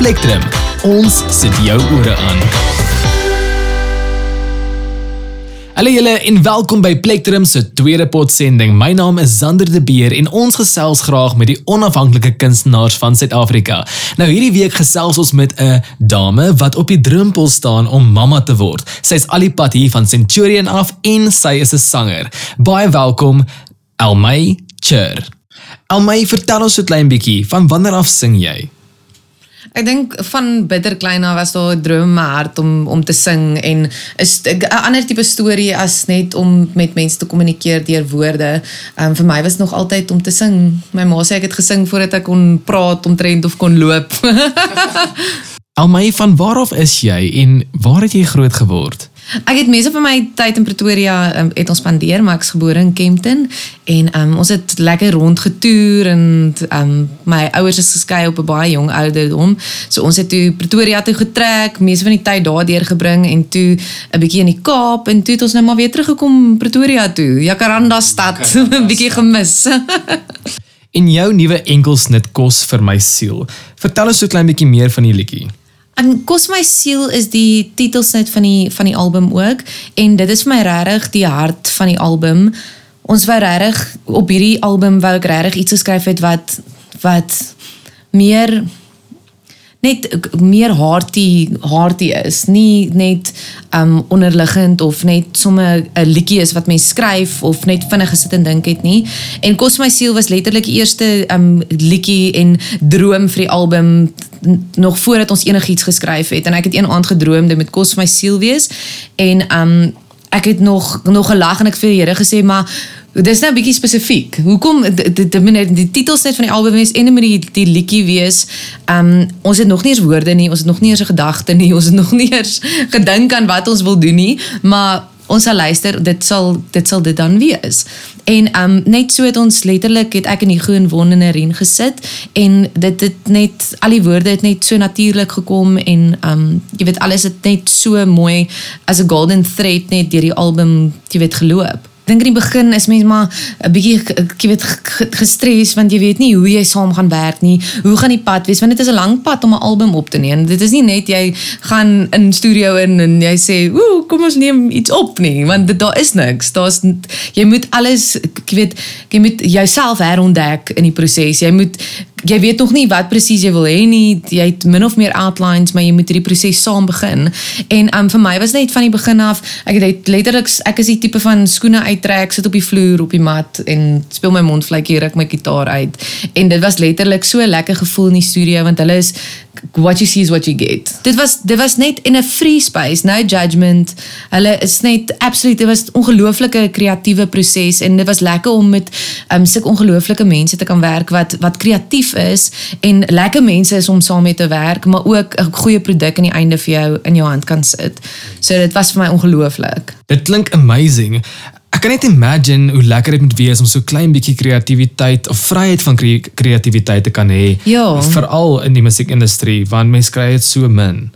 Spectrum. Ons sit jou ore aan. Hallo julle en welkom by Plektrum se tweede potsending. My naam is Zander de Beer en ons gesels graag met die onafhanklike kunstenaars van Suid-Afrika. Nou hierdie week gesels ons met 'n dame wat op die drempel staan om mamma te word. Sy is al die pad hier van Centurion af en sy is 'n sanger. Baie welkom Elmay Chur. Elmay, vertel ons so klein bietjie van wanneer af sing jy? Ek dink van bitter klein af was daar 'n droom in my hart om om te sing en 'n ander tipe storie as net om met mense te kommunikeer deur woorde. Ehm um, vir my was nog altyd om te sing. My ma sê ek het gesing voordat ek kon praat, omtrent of kon loop. Almy, van waar af is jy en waar het jy groot geword? Ek het meeste van my tyd in Pretoria um, het ons spandeer, maar ek's gebore in Kempton en um, ons het lekker rondgetoer en um, my ouers is geskei op 'n baie jong ouderdom. So ons het toe Pretoria toe getrek, meeste van die tyd daar deurgebring en toe 'n bietjie in die Kaap en toe het ons nou maar weer teruggekom Pretoria toe. Jacaranda stad, 'n bietjie gemis. en jou nuwe enkelsnit kos vir my siel. Vertel ons so 'n klein bietjie meer van die liedjie. En Kos my siel is die titelsnit van die van die album ook en dit is vir my regtig die hart van die album. Ons wou regtig op hierdie album wou ek regtig iets geskryf het wat wat meer net meer harty harty is. Nie net um onderliggend of net sommer 'n liedjie is wat mens skryf of net vinnig gesit en dink het nie. En kos my siel was letterlik die eerste um liedjie en droom vir die album nog voordat ons enigiets geskryf het. En ek het een aand gedroom dit met kos my siel wees. En um ek het nog nog gelag en ek vir die Here gesê maar dis nou 'n bietjie spesifiek. Hoekom dit die, die titels net van die album is en met die die liedjie wees. Um ons het nog nie eens woorde nie, ons het nog nie eens 'n gedagte nie, ons het nog nie eens gedink aan wat ons wil doen nie, maar ons sal luister, dit sal dit sal dit dan wees. En um net so het ons letterlik het ek in die groen wonende ren gesit en dit het net al die woorde het net so natuurlik gekom en um jy weet alles het net so mooi as 'n golden thread net deur die album jy weet geloop dink in die begin is mense maar 'n bietjie ek weet gestres want jy weet nie hoe jy saam gaan werk nie. Hoe gaan die pad wees want dit is 'n lang pad om 'n album op te neem. Dit is nie net jy gaan in studio in en jy sê, "Ooh, kom ons neem iets op nie," want dit daar is niks. Daar's jy moet alles ek weet jy moet jouself herontdek in die proses. Jy moet jy weet nog nie wat presies jy wil hê nie. Jy het min of meer outlines, maar jy moet hierdie proses saam begin. En um vir my was net van die begin af, ek het letterlik ek is die tipe van skoene uittrek, sit op die vloer op die mat en speel my mondvletjie, ruk my gitaar uit. En dit was letterlik so 'n lekker gevoel in die studio want hulle is what you see is what you get. Dit was dit was net in 'n free space, no judgment. Hulle is net absoluut, dit was ongelooflike kreatiewe proses en dit was lekker om met um sulke ongelooflike mense te kan werk wat wat kreatief is en lekker mense is om saam mee te werk, maar ook 'n goeie produk aan die einde vir jou in jou hand kan sit. So dit was vir my ongelooflik. Dit klink amazing. Ek kan net imagine hoe lekker dit moet wees om so klein bietjie kreatiwiteit of vryheid van kreatiwiteit te kan hê. Ja. Veral in die musiekindustrie want mense kry dit so min.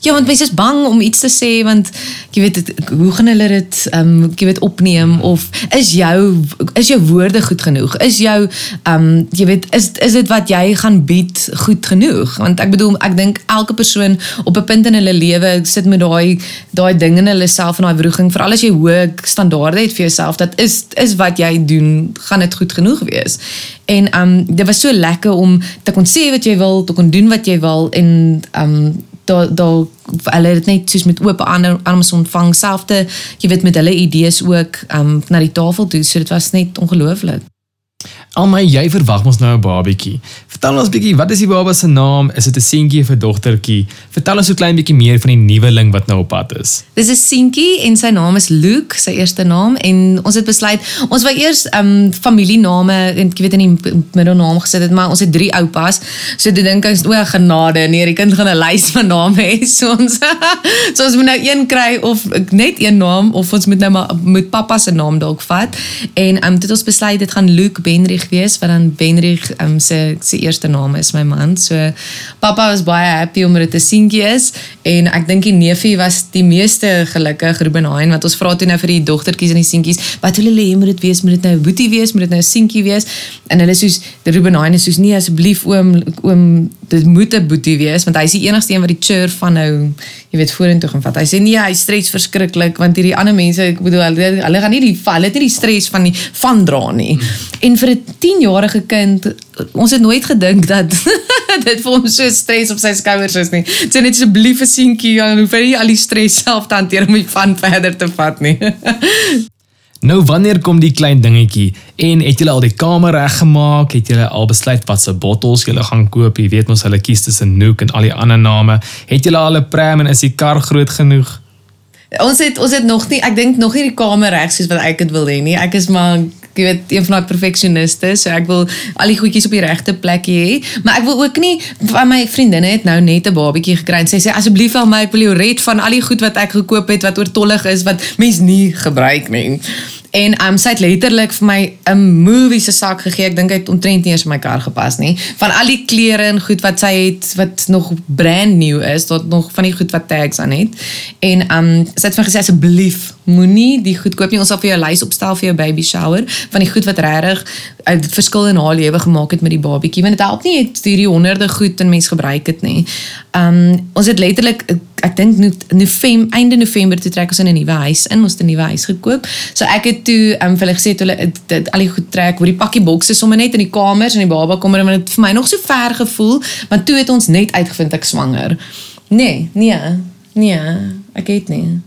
Ja, want mense is bang om iets te sê want jy weet het, hoe gaan hulle dit ehm um, jy weet opneem of is jou is jou woorde goed genoeg? Is jou ehm um, jy weet is is dit wat jy gaan bied goed genoeg? Want ek bedoel ek dink elke persoon op 'n punt in hulle lewe sit met daai daai ding in hulle self en daai wroging veral as jy hoë standaarde het vir jouself dat is is wat jy doen gaan dit goed genoeg wees. En ehm um, dit was so lekker om te kon sê wat jy wil, te kon doen wat jy wil en ehm um, daar daar hulle het net soos met oop arms ontvang selfde jy weet met hulle idees ook um, na die tafel toe so dit was net ongelooflik Almal jy verwag mos nou 'n babatjie. Vertel ons 'n bietjie, wat is die baba se naam? Is dit 'n seentjie of 'n dogtertjie? Vertel ons so klein bietjie meer van die nuweling wat nou op pad is. Dis 'n seentjie en sy naam is Luke, sy eerste naam en ons het besluit ons wou eers ehm um, familiename en ek weet in die middelnaam gesit het, maar ons het drie oupas. So dit dink ek is o, genade, nee, die kind gaan 'n lys van name hê. So ons so ons moet nou een kry of net een naam of ons moet nou maar moet pappa se naam dalk vat. En ehm um, dit ons besluit dit gaan Luke Benrig wees wat dan Benrig um, se se eerste naam is my man. So pappa was baie happy om dit te seentjie is en ek dink die neefie was die meeste gelukkig Ruben Hein wat ons vra toe nou vir die dogtertjies en die seentjies, wat wil hulle hê moet dit wees? Moet dit nou 'n boetie wees? Moet dit nou 'n seentjie wees? En hulle soos Ruben Hein is soos nee asseblief oom oom dit moet 'n boetie wees want hy's die enigste een wat die chur van nou jy weet vorentoe gaan vat. Hy sê nee, hy stres verskriklik want hierdie ander mense, ek bedoel hulle, hulle gaan nie die hulle het nie die stres van die van dra nie. En vir 'n 10-jarige kind, ons het nooit gedink dat dit vir hom so stres op sy skouers is nie. Sê net asseblief 'n seentjie, dan hoef hy nie al die stres self te hanteer om die van verder te vat nie. Nou wanneer kom die klein dingetjie en het julle al die kamer reggemaak? Het julle al besluit wat se bottels julle gaan koop? Jy weet mos hulle kies tussen Nook en al die ander name. Het julle al 'n pram en is die kar groot genoeg? Ons het ons het nog nie ek dink nog nie die kamer reg soos wat ek dit wil hê nie. Ek is maar jy weet een van daai perfeksioniste, so ek wil al die goedjies op die regte plek hê, maar ek wil ook nie van my vriendinne het nou net 'n babatjie gekry en sy sê asseblief vir my ek wil jou red van al die goed wat ek gekoop het wat oortollig is wat mens nie gebruik nie. En um, sy het letterlik vir my 'n movie se sak gegee. Ek dink hy het omtrent nie eens in my kar gepas nie. Van al die klere en goed wat sy het wat nog brand new is, tot nog van die goed wat tags aan het. En um sy het vir gesê asseblief moenie die goed koop nie. Ons sal vir jou lys opstel vir jou baby shower van die goed wat regtig 'n verskil in haar lewe gemaak het met die babatjie. Want dit help nie het hierdie honderde goed en mens gebruik dit nie. Um ons het letterlik ek dink November einde November toe trek ons in 'n nuwe huis in. Ons het 'n nuwe huis gekoop. So ek het toe um vir hulle gesê toe hulle dit al die goed trek, hoe die pakkie bokse sommer net in die kamers en die baba kom en dit vir my nog so ver gevoel, want toe het ons net uitgevind ek swanger. Nee, nee. Nee, ek het nie.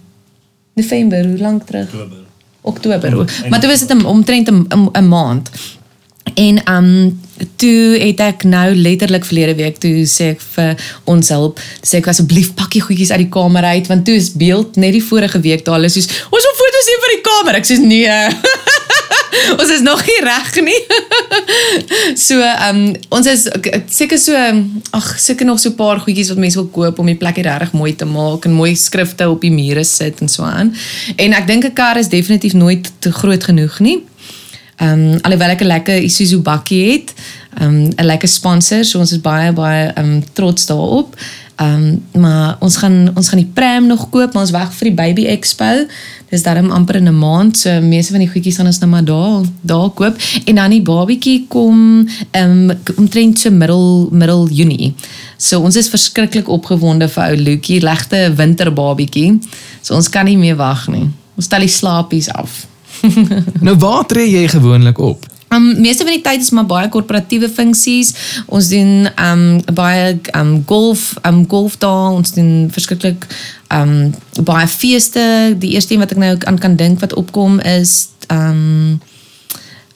November, hoe lank terug? Oktober. Oktober. Oh, maar toe was dit omtrent 'n maand. En um toe het ek nou letterlik verlede week toe sê ek vir ons hulp, sê ek asseblief pak die goedjies uit die kamer uit want toe is beeld net die vorige week daar hulle soos ons wil foto's neem van die kamer. Ek sê nee. ons is nog nie reg nie. so ehm um, ons is seker so ag seker nog so 'n paar goedjies wat mense wil koop om die plek regtig mooi te maak en mooi skrifte op die mure sit en so aan. En ek dink 'n kar is definitief nooit te groot genoeg nie. Ehm um, alhoewel ek 'n lekker Isuzu bakkie het, ehm um, 'n lekker sponsor, so ons is baie baie ehm um, trots daarop. Ehm um, maar ons gaan ons gaan die pram nog koop, maar ons wag vir die baby expo. Dis daarom amper in 'n maand, so meeste van die goedjies gaan ons nou maar daar daar koop en dan die babietjie kom um, omtrent so middel middel Junie. So ons is verskriklik opgewonde vir ou Luetjie, legte winterbabietjie. So ons kan nie meer wag nie. Ons stel die slaapies af. nou waar tree jy gewoonlik op? Um meeste van die tyd is maar baie korporatiewe funksies. Ons doen um baie um golf, um golf daar, ons doen verskriklik um baie feeste. Die eerste een wat ek nou aan kan dink wat opkom is um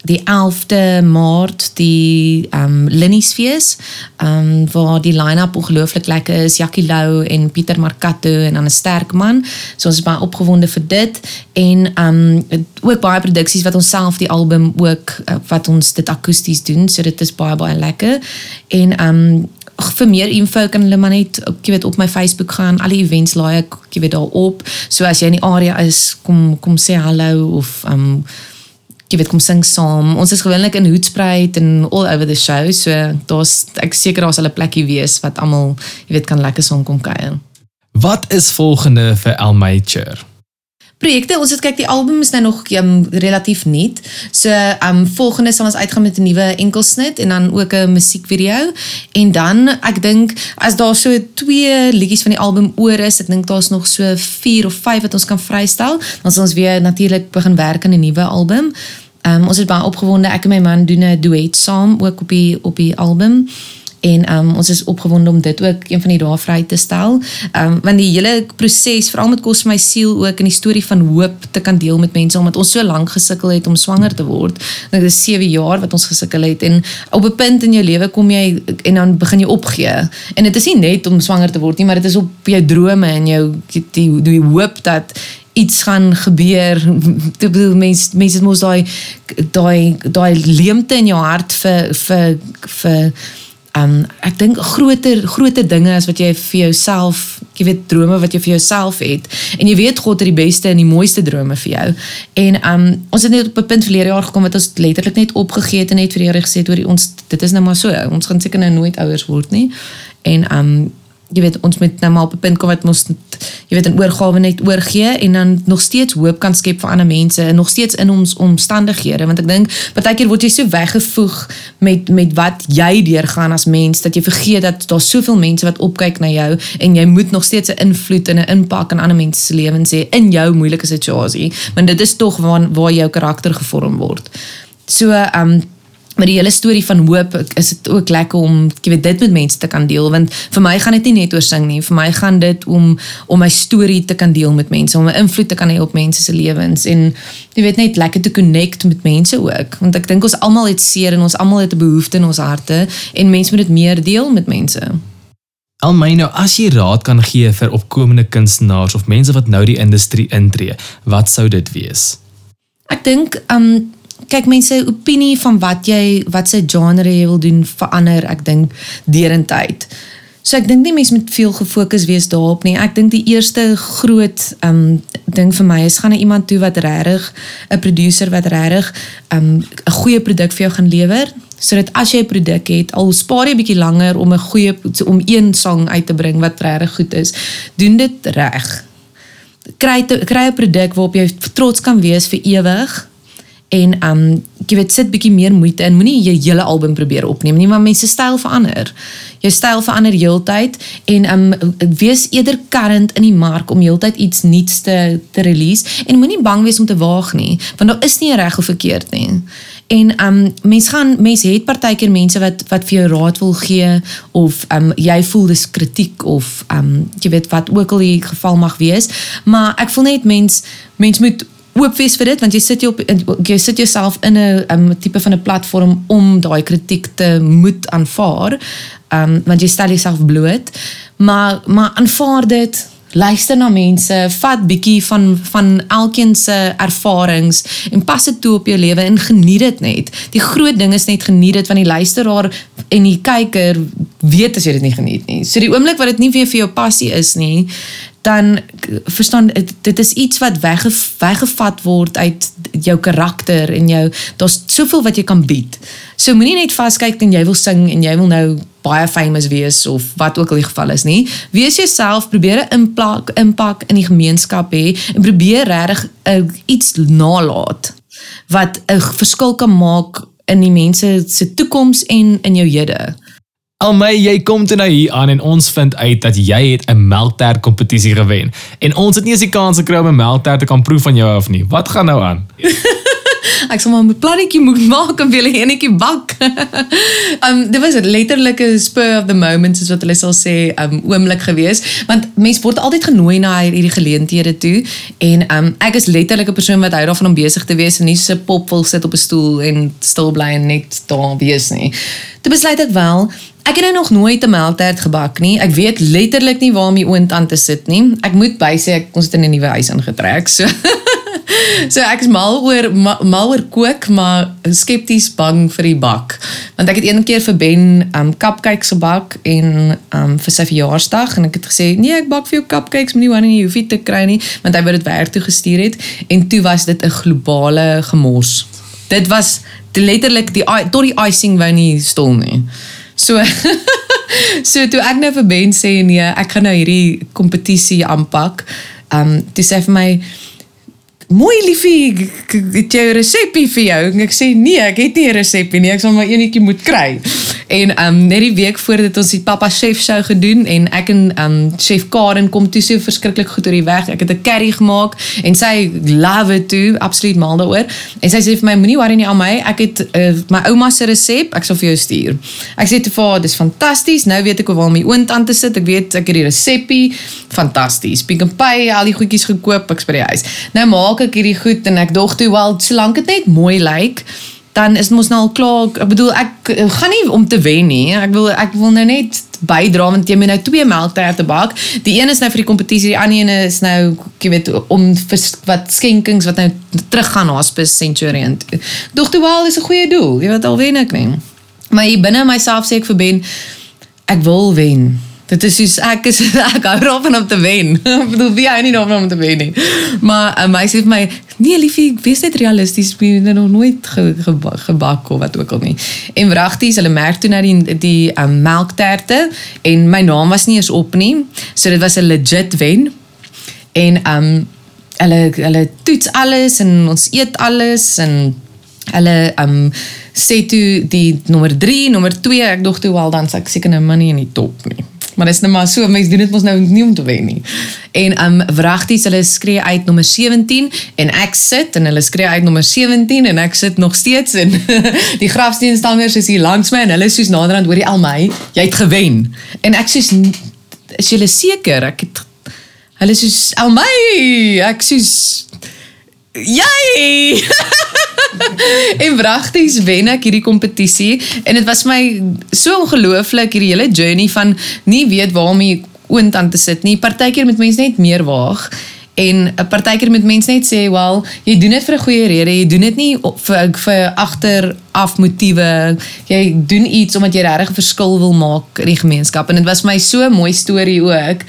die 11de Maart die um Linniesfees um waar die line-up ongelooflik lekker is. Jackie Lou en Pieter Marcato en dan 'n sterk man. So ons is baie opgewonde vir dit. En um ook baie produksies wat ons self die album ook uh, wat ons dit akoesties doen. So dit is baie baie lekker. En um vir meer info kan hulle maar net jy weet op my Facebook gaan. Al die events laai ek jy weet daarop. So as jy in die area is kom kom sê hallo of um jy weet kom sing saam. Ons is gewoonlik in Hoedspruit en all over the show. So daar's ek seker daar's 'n plekkie wees wat almal jy weet kan lekker saam kom kuier. Wat is volgende vir Elmature? Projekte, ons het kyk die album is nou nog um, relatief nuut. So um volgende sal ons uitgaan met 'n nuwe enkelsnit en dan ook 'n musiekvideo. En dan ek dink as daar so twee liedjies van die album oor is, ek dink daar's nog so 4 of 5 wat ons kan vrystel, dan sal ons weer natuurlik begin werk aan 'n nuwe album. Um ons is baie opgewonde. Ek en my man doen 'n duet saam ook op die op die album en um, ons is opgewonde om dit ook een van die dae vry te stel. Um want die hele proses, veral met kos my siel ook in die storie van hoop te kan deel met mense omdat ons so lank gesukkel het om swanger te word. Dit is 7 jaar wat ons gesukkel het en op 'n punt in jou lewe kom jy en dan begin jy opgee. En dit is nie net om swanger te word nie, maar dit is op jou drome en jou die die, die hoop dat iets gaan gebeur. Ek bedoel mense mense moet daai daai daai leemte in jou hart vir vir vir um ek dink groter groter dinge as wat jy vir jouself, jy weet drome wat jy vir jouself het en jy weet God het die beste en die mooiste drome vir jou. En um ons het net op 'n punt verlede jaar gekom wat ons letterlik net opgegee het en net vir die Here gesê het oor ons dit is nou maar so. Ons gaan seker nou nooit ouers word nie. En um jy weet ons moet nou maar op 'n punt kom wat ons jy weet 'n oorgawe net oorgee en dan nog steeds hoop kan skep vir ander mense en nog steeds in ons omstandighede want ek dink baie keer word jy so weggevoeg met met wat jy deurgaan as mens dat jy vergeet dat daar soveel mense wat opkyk na jou en jy moet nog steeds 'n invloed en 'n impak in ander mense se lewens hê in jou moeilike situasie want dit is tog waar waar jou karakter gevorm word. So ehm um, Maar die hele storie van hoop is dit ook lekker om jy weet dit met mense te kan deel want vir my gaan dit nie net oor sing nie vir my gaan dit om om my storie te kan deel met mense om 'n invloed te kan hê op mense se lewens en jy weet net lekker te connect met mense ook want ek dink ons almal het seer en ons almal het 'n behoefte in ons harte en mense moet dit meer deel met mense. Almy nou as jy raad kan gee vir opkomende kunstenaars of mense wat nou die industrie intree, wat sou dit wees? Ek dink um kyk mense opinie van wat jy wat se genre jy wil doen verander ek dink derentyd. So ek dink nie mense moet veel gefokus wees daarop nie. Ek dink die eerste groot um ding vir my is gaan na iemand toe wat regtig 'n producer wat regtig um 'n goeie produk vir jou gaan lewer sodat as jy 'n produk het, al spaar jy 'n bietjie langer om 'n goeie om een sang uit te bring wat regtig goed is, doen dit reg. Kry kry 'n produk waarop jy trots kan wees vir ewig en um jy weet sit bietjie meer moeite in. Moenie jou hele album probeer opneem nie maar mense styl verander. Jou styl verander heeltyd en um wees eerder current in die mark om heeltyd iets nuuts te te release. En moenie bang wees om te waag nie want daar is nie reg of verkeerd nie. En um mense gaan mense het partykeer mense wat wat vir jou raad wil gee of um jy voel dis kritiek of um jy weet wat ook al die geval mag wees. Maar ek voel net mens mens moet oop wees vir dit want jy sit jy op jy sit jouself in 'n um, tipe van 'n platform om daai kritiek te moet aanvaar. Ehm um, want jy stel jouself bloot. Maar maar aanvaar dit. Luister na mense, vat bietjie van van elkeen se ervarings en pas dit toe op jou lewe en geniet dit net. Die groot ding is net geniet dit van die luisteraar en die kyker weet as jy dit nie geniet nie. So die oomblik wat dit nie weer vir jou passie is nie, dan verstaan dit is iets wat wegge, weggevat word uit jou karakter en jou daar's soveel wat jy kan bied. So moenie net vaskyk en jy wil sing en jy wil nou baie famous wees of wat ook al die geval is nie. Wees jouself, probeer 'n impak impak in die gemeenskap hê en probeer regtig uh, iets nalat wat 'n verskil kan maak in die mense se toekoms en in jou hede. Almy, jy kom toe nou hier aan en ons vind uit dat jy het 'n melktert kompetisie gewen en ons het nie eens die kans gekry om 'n melktert te kan proe van jou af nie. Wat gaan nou aan? ek sal maar 'n plannetjie moet maak en wil enetjie bak. um dit was letterlik 'n spur of the moment soos wat hulle sal sê, um oomblik gewees, want mense word altyd genooi na hierdie geleenthede toe en um ek is letterlik 'n persoon wat hou daarvan om besig te wees en nie so pop wil sit op 'n stoel en stil bly en net daar wees nie. Toe besluit ek wel Ek het nou nog nooit 'n melktert gebak nie. Ek weet letterlik nie waar die oond aan te sit nie. Ek moet by sê ek ons het in 'n nuwe huis ingetrek. So So ek is mal oor mal oor kook, maar skepties bang vir die bak. Want ek het een keer vir Ben um cupcakes gebak en um vir sy verjaarsdag en ek het gesê, "Nee, ek bak vir jou cupcakes, moenie worry nie, jy hoef dit te kry nie," want hy wou dit werk toe gestuur het en toe was dit 'n globale gemors. Dit was letterlik die tot die icing wou nie stol nie. So so toe ek nou vir Ben sê nee, ek gaan nou hierdie kompetisie aanpak. Um dis sê vir my Mooi liefie, het jy 'n resepie vir jou? En ek sê nee, ek het nie 'n resepie nie. Ek sal maar eenetjie moet kry. En um net die week voordat ons die pappa chef show gedoen en ek en um chef Karen kom toe so verskriklik goed oor die weg. Ek het 'n curry gemaak en sy love it too, absoluut mal daaroor. En sy sê vir my moenie worry nie aan my. Ek het uh, my ouma se resep, ek sal vir jou stuur. Ek sê te vir dis fantasties. Nou weet ek hoe om my oond aan te sit. Ek weet ek het die resepie. Fantasties. Pick n Pay, al die goedjies gekoop, ek's by die huis. Nou maak ek hierdie goed en ek dog toe wel solank dit net mooi lyk. Dan is mos nou al klaar. Ek bedoel ek gaan nie om te wen nie. Ek wil ek wil nou net bydra want jy moet nou twee melkterte bak. Die een is nou vir die kompetisie, die ander een is nou jy weet om vir wat skenkings wat nou terug gaan na Hospice Centurion. Dog toe wel is 'n goeie doel. Jy weet al wen ek nie. Maar hier binne myself sê ek vir Ben ek wil wen. Dit is soos ek is ek hou daarvan om te wen. Ek bedoel wie hou nie daarvan om te wen nie. Maar uh, my sê vir my, nee liefie, wees net realisties, ek het nog nooit ge, ge, gebak of wat ook al nie. En wragties, hulle merk toe na die die um, melkterte en my naam was nie eens op nie. So dit was 'n legit wen. En um hulle hulle toets alles en ons eet alles en hulle um sê toe die nommer 3, nommer 2, ek dog toe wel dan ek seker nou maar nie in die top nie. Maar dis net maar so, mense doen dit mos nou nie om te wen nie. En um wragties hulle skree uit nommer 17 en ek sit en hulle skree uit nommer 17 en ek sit nog steeds en die grafsteenstanders is hier langs my en hulle is soos naderhand hoor die al my, jy het gewen. En ek soos is jy seker? Ek het hulle soos al my, ek soos jy en wragties wen ek hierdie kompetisie en dit was my so ongelooflik hierdie hele journey van nie weet oond aan te sit nie. Partykeer met mense net meer waag en 'n partykeer met mense net sê, "Wel, jy doen dit vir 'n goeie rede. Jy doen dit nie vir vir agteraf motiewe. Jy doen iets omdat jy regtig 'n verskil wil maak in die gemeenskap." En dit was my so 'n mooi storie ook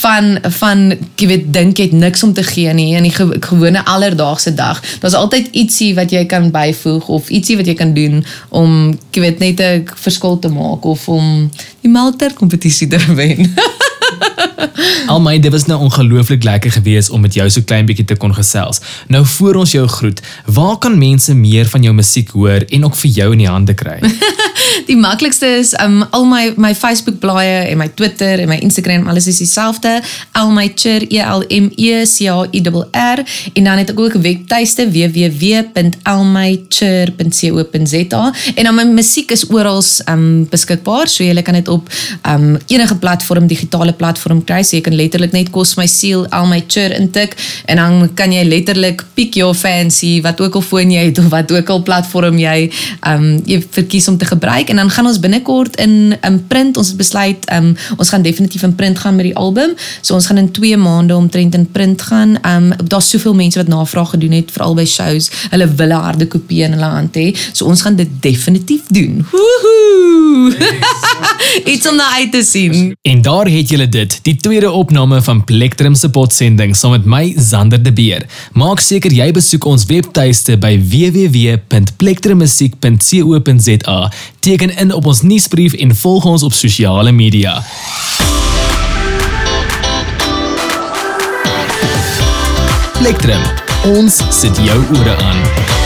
van van jy weet dink jy het niks om te gee nie in die gewone alledaagse dag. Daar's altyd ietsie wat jy kan byvoeg of ietsie wat jy kan doen om jy weet net 'n verskil te maak of om die melkter kompetisie te wen. Almy, dit was nou ongelooflik lekker geweest om met jou so klein bietjie te kon gesels. Nou voor ons jou groet, waar kan mense meer van jou musiek hoor en ook vir jou in die hande kry? die maklikste is um al my my Facebook blaaie en my Twitter en my Instagram alles is dieselfde almycher e l m e c h i r r en dan het ek ook 'n webtuiste www.almycher.co.za en dan my musiek is oral um beskikbaar so jy kan dit op um enige platform digitale platform kry so jy kan letterlik net kos my siel almycher intik en dan kan jy letterlik pick your fancy wat ook al foon jy het of wat ook al platform jy um jy verkies om te gebruik. En dan gaan ons binnekort in in print ons het besluit um, ons gaan definitief in print gaan met die album. So ons gaan in 2 maande omtrent in print gaan. Um, daar's soveel mense wat navraag gedoen het veral by shows. Hulle wil 'n harde kopie in hulle hand hê. So ons gaan dit definitief doen. Iets om na uit te sien. En daar het julle dit die tweede opname van Plektrum se potsending saam met my Zander de Beer maak seker jy besoek ons webtuiste by www.plektrummusiek.co.za teken in op ons nuusbrief en volg ons op sosiale media. Spectrum. Ons sit jou ore aan.